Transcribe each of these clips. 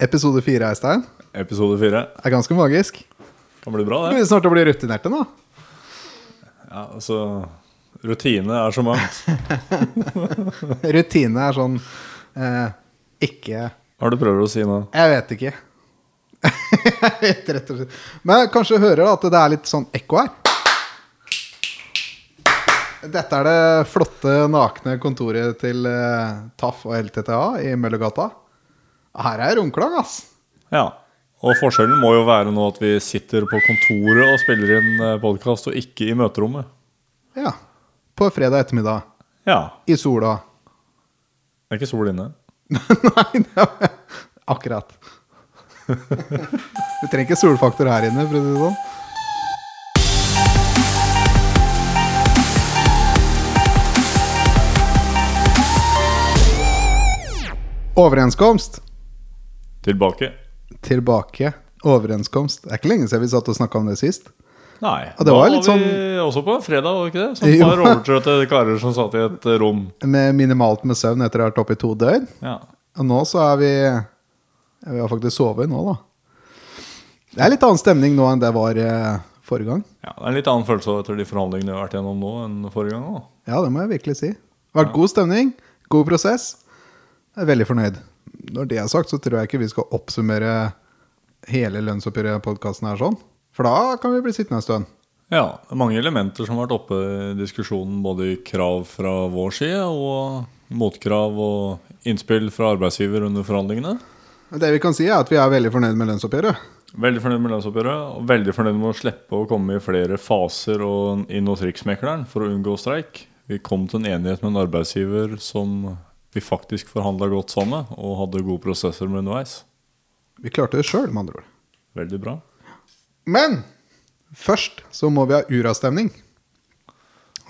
Episode fire, Eistein, Episode fire. er ganske magisk. Kan bli bra, det. begynner snart å bli rutinerte nå. Ja, altså Rutine er så mangt. Rutine er sånn eh, ikke Hva har du prøvd å si nå? Jeg vet ikke. jeg vet rett og slett. Men kanskje du hører at det er litt sånn ekko her. Dette er det flotte, nakne kontoret til eh, TAF og LTTA i Møllergata. Her er romklang, ass. Ja. Og forskjellen må jo være nå at vi sitter på kontoret og spiller inn podkast, og ikke i møterommet. Ja. På fredag ettermiddag. Ja. I sola. Det er ikke sol inne. Nei, det er akkurat. Du trenger ikke solfaktor her inne, for å si det sånn. Overenskomst. Tilbake. Tilbake. Overenskomst. Det er ikke lenge siden vi satt og snakka om det sist. Nei. Og det var da litt var vi også på fredag, var det ikke det? Som par overtrøtte karer som satt i et rom. Med minimalt med søvn etter å ha vært oppe i to døgn. Ja. Og nå så er vi Vi har faktisk sovet nå, da. Det er litt annen stemning nå enn det var eh, forrige gang. ja. Det er en litt annen følelse etter de forhandlingene vi har vært gjennom nå, enn forrige gang. Da. Ja, det må jeg virkelig si. Det har vært god stemning, god prosess. Jeg er veldig fornøyd. Når det er sagt, så tror jeg ikke vi skal oppsummere hele lønnsoppgjøret-podkasten her sånn. For da kan vi bli sittende en stund. Ja, mange elementer som har vært oppe i diskusjonen, både i krav fra vår side og motkrav og innspill fra arbeidsgiver under forhandlingene. Det vi kan si, er at vi er veldig fornøyd med lønnsoppgjøret. Veldig fornøyd med lønnsoppgjøret, og veldig fornøyd med å slippe å komme i flere faser og inn hos Riksmekleren for å unngå streik. Vi kom til en enighet med en arbeidsgiver som vi faktisk forhandla godt sammen og hadde gode prosesser med underveis. Vi klarte det sjøl, med andre ord. Veldig bra. Men først så må vi ha uravstemning.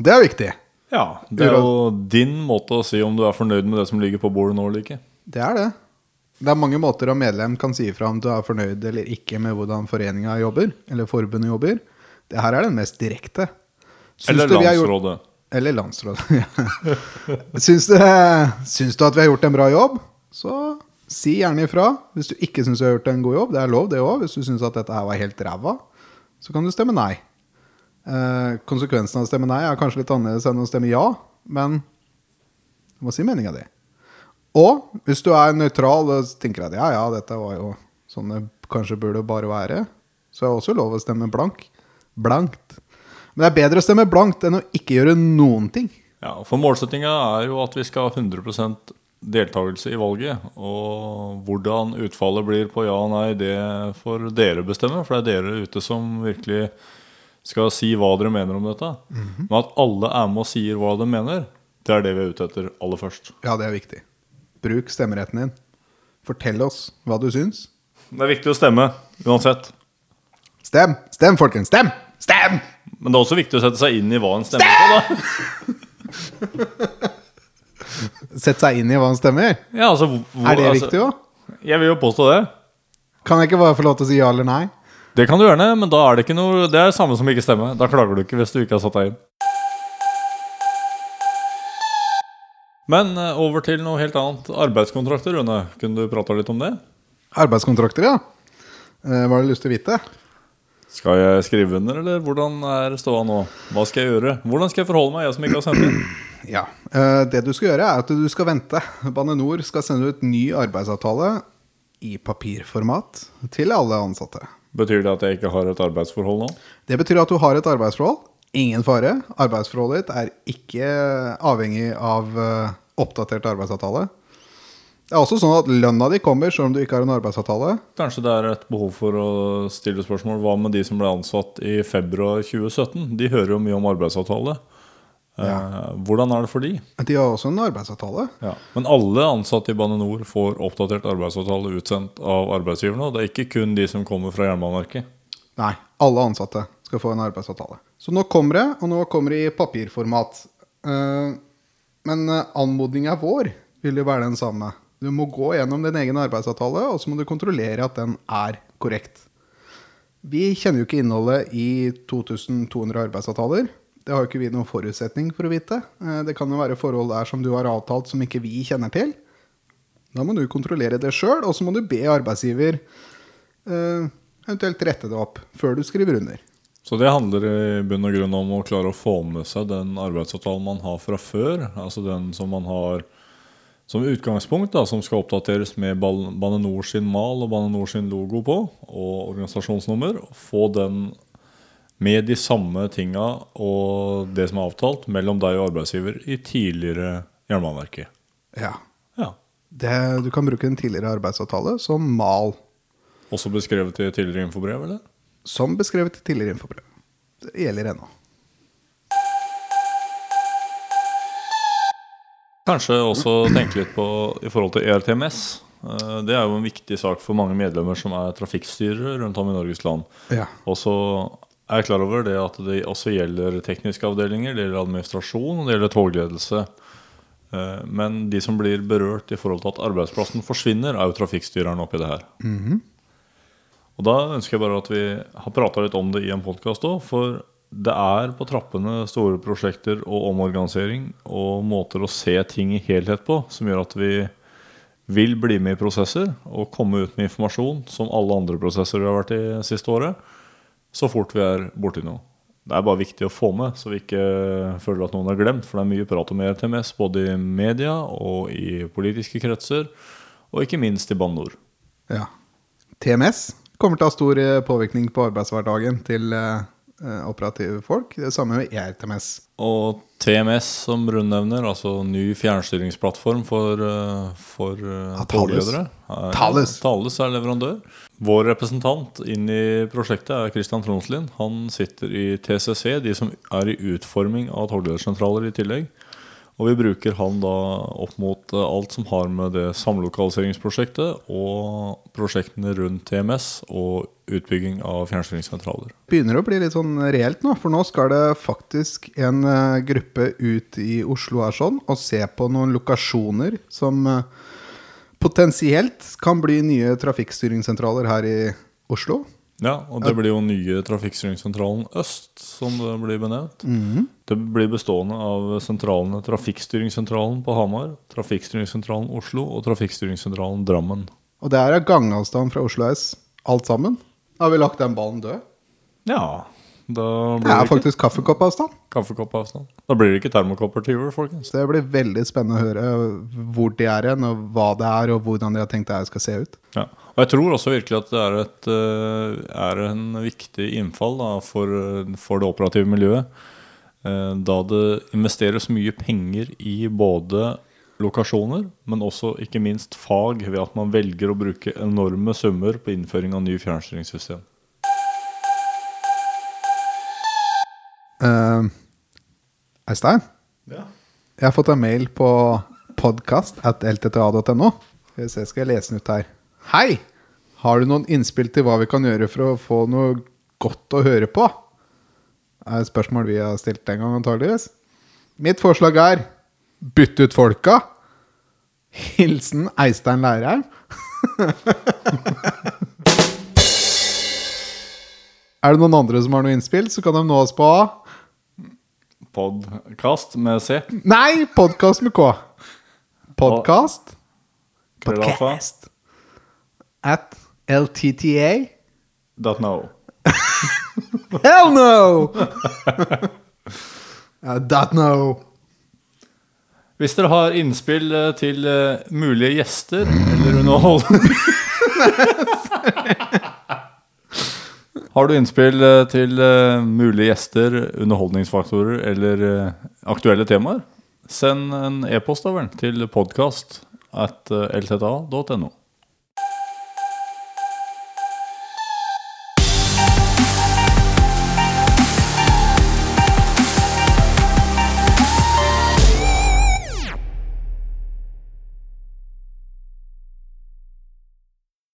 Det er viktig. Ja, det er jo din måte å si om du er fornøyd med det som ligger på bordet nå eller ikke. Det er det. Det er mange måter å medlem kan si ifra om du er fornøyd eller ikke med hvordan foreninga jobber, eller forbundet jobber. Det her er den mest direkte. Syns Eller du vi har gjort- landsrådet. Eller landsråd. syns, du, syns du at vi har gjort en bra jobb, så si gjerne ifra. Hvis du ikke syns vi har gjort en god jobb, det er lov, det òg. Hvis du syns at dette her var helt ræva, så kan du stemme nei. Eh, konsekvensen av å stemme nei er kanskje litt annerledes enn å stemme ja, men du må si meninga di. Og hvis du er nøytral og tenker at ja, ja, dette var jo sånn det kanskje burde bare være, så er det også lov å stemme blank. Blankt. Men det er bedre å stemme blankt enn å ikke gjøre noen ting. Ja, for målsettinga er jo at vi skal ha 100% deltakelse i valget. Og hvordan utfallet blir på ja og nei, det får dere bestemme. For det er dere ute som virkelig skal si hva dere mener om dette. Men at alle er med og sier hva de mener, det er det vi er ute etter aller først. Ja, det er viktig. Bruk stemmeretten din. Fortell oss hva du syns. Det er viktig å stemme uansett. Stem! Stem, folkens! Stem! Stem! Men det er også viktig å sette seg inn i hva en stemmer på. da Sett seg inn i hva en stemmer. ja, altså, hvor, Er det altså, viktig òg? Jeg vil jo påstå det. Kan jeg ikke bare få lov til å si ja eller nei? Det kan du gjerne, men da er det ikke noe Det er det samme som ikke stemmer. Da klager du ikke hvis du ikke har satt deg inn. Men eh, over til noe helt annet. Arbeidskontrakter, Rune. Kunne du prata litt om det? Arbeidskontrakter, ja. Eh, hva har du lyst til å vite? Skal jeg skrive under, eller hvordan er ståa nå? Hva skal jeg gjøre? Hvordan skal jeg forholde meg, jeg som ikke har sendt inn? Ja, eh, Det du skal gjøre, er at du skal vente. Bane Nor skal sende ut ny arbeidsavtale i papirformat til alle ansatte. Betyr det at jeg ikke har et arbeidsforhold nå? Det betyr at du har et arbeidsforhold. Ingen fare. Arbeidsforholdet ditt er ikke avhengig av eh, oppdatert arbeidsavtale. Det er også sånn at lønna di kommer selv om du ikke har en arbeidsavtale. Kanskje det er et behov for å stille spørsmål. Hva med de som ble ansatt i februar 2017? De hører jo mye om arbeidsavtale. Eh, hvordan er det for de? De har også en arbeidsavtale. Ja. Men alle ansatte i Bane Nor får oppdatert arbeidsavtale utsendt av arbeidsgiverne. og Det er ikke kun de som kommer fra Jernbaneverket. Nei, alle ansatte skal få en arbeidsavtale. Så nå kommer det, og nå kommer det i papirformat. Eh, Men eh, anmodninga vår vil jo være den samme. Du må gå gjennom din egen arbeidsavtale, og så må du kontrollere at den er korrekt. Vi kjenner jo ikke innholdet i 2200 arbeidsavtaler. Det har jo ikke vi noen forutsetning for å vite. Eh, Det kan jo være forhold der som du har avtalt som ikke vi kjenner til. Da må du kontrollere det sjøl, og så må du be arbeidsgiver eh, eventuelt rette det opp før du skriver under. Så det handler i bunn og grunn om å klare å få med seg den arbeidsavtalen man har fra før. Altså den som man har som utgangspunkt, da, som skal oppdateres med Bane Nor sin mal og Bane Nor sin logo på, og organisasjonsnummer. Få den med de samme tinga og det som er avtalt mellom deg og arbeidsgiver i tidligere Jernbaneverket. Ja. Ja. Det, du kan bruke en tidligere arbeidsavtale som mal, Også beskrevet i tidligere infobrev, eller? som beskrevet i tidligere infobrev. Det gjelder ennå. Kanskje også tenke litt på i forhold til ERTMS. Eh, Det er jo en viktig sak for mange medlemmer som er trafikkstyrere rundt om i Norges land. Ja. Og så er jeg klar over det at det også gjelder tekniske avdelinger, det gjelder administrasjon og det gjelder togledelse. Eh, Men de som blir berørt i forhold til at arbeidsplassen forsvinner, er jo trafikkstyreren oppi det her. Og da ønsker jeg bare at vi har prata litt om det i en podkast òg. For det er på trappene store prosjekter og omorganisering og måter å se ting i helhet på som gjør at vi vil bli med i prosesser og komme ut med informasjon som alle andre prosesser vi har vært i siste året, så fort vi er borti noe. Det er bare viktig å få med, så vi ikke føler at noen har glemt. For det er mye prat om ERTMS både i media og i politiske kretser, og ikke minst i Bane ja. TMS kommer til å ha stor eh, påvirkning på arbeidshverdagen til eh, operative folk. Det samme med ERTMS. Og TMS, som Rund nevner, altså ny fjernstyringsplattform for, eh, for eh, Ja, er- Thales. Thales er leverandør. Vår representant inn i prosjektet er Christian Tronslien. Han sitter i TCC, de som er i utforming av togledersentraler i tillegg. Og vi bruker han da opp mot eh, alt som har med det samlokaliseringsprosjektet og prosjektene rundt TMS og utbygging av fjernstyringssentraler. begynner å bli litt sånn reelt nå, for nå skal det faktisk en eh, gruppe ut i Oslo her sånn, og se på noen lokasjoner som eh, potensielt kan bli nye trafikkstyringssentraler her i Oslo. Ja, og det blir jo nye trafikkstyringssentralen Øst, som det blir benevnt. Det blir bestående av sentralene Trafikkstyringssentralen på Hamar, Trafikkstyringssentralen Oslo og Trafikkstyringssentralen Drammen. Og det er av gangavstand fra Oslo S, alt sammen. Har vi lagt den ballen død? Ja, Det er ikke faktisk kaffekoppavstand. kaffekoppavstand. Da blir det ikke termokopper til jul, folkens. Det blir veldig spennende å høre hvor de er hen, og hva det er, og hvordan de har tenkt det her skal se ut. Ja. Og jeg tror også virkelig at det er, et, eh, er en viktig innfall da, for, for det operative miljøet. eh, Da det investeres mye penger i både lokasjoner, men også ikke minst fag, ved at man velger å bruke enorme summer på innføring av nye fjernstyringssystem. Uh, Eistein? Ja. Jeg har fått en mail på podkast at ltta.no. Skal vi se, skal jeg lese den ut her. Hei! Har du noen innspill til hva vi kan gjøre for å få noe godt å høre på? Det er et spørsmål vi har stilt en gang, antageligvis. Mitt forslag er bytt ut folka. Hilsen Eistein Lærheim. er det noen andre som har noe innspill, så kan de nå oss på Podkast med C. Nei, podkast med K. Podkast Podkast. at LTTA. Dot no. Hell no! Dot no. Hvis dere har innspill eh, til eh, mulige gjester eller underholdning Har du innspill eh, til eh, mulige gjester, underholdningsfaktorer eller eh, aktuelle temaer? Send en e-post til podkast.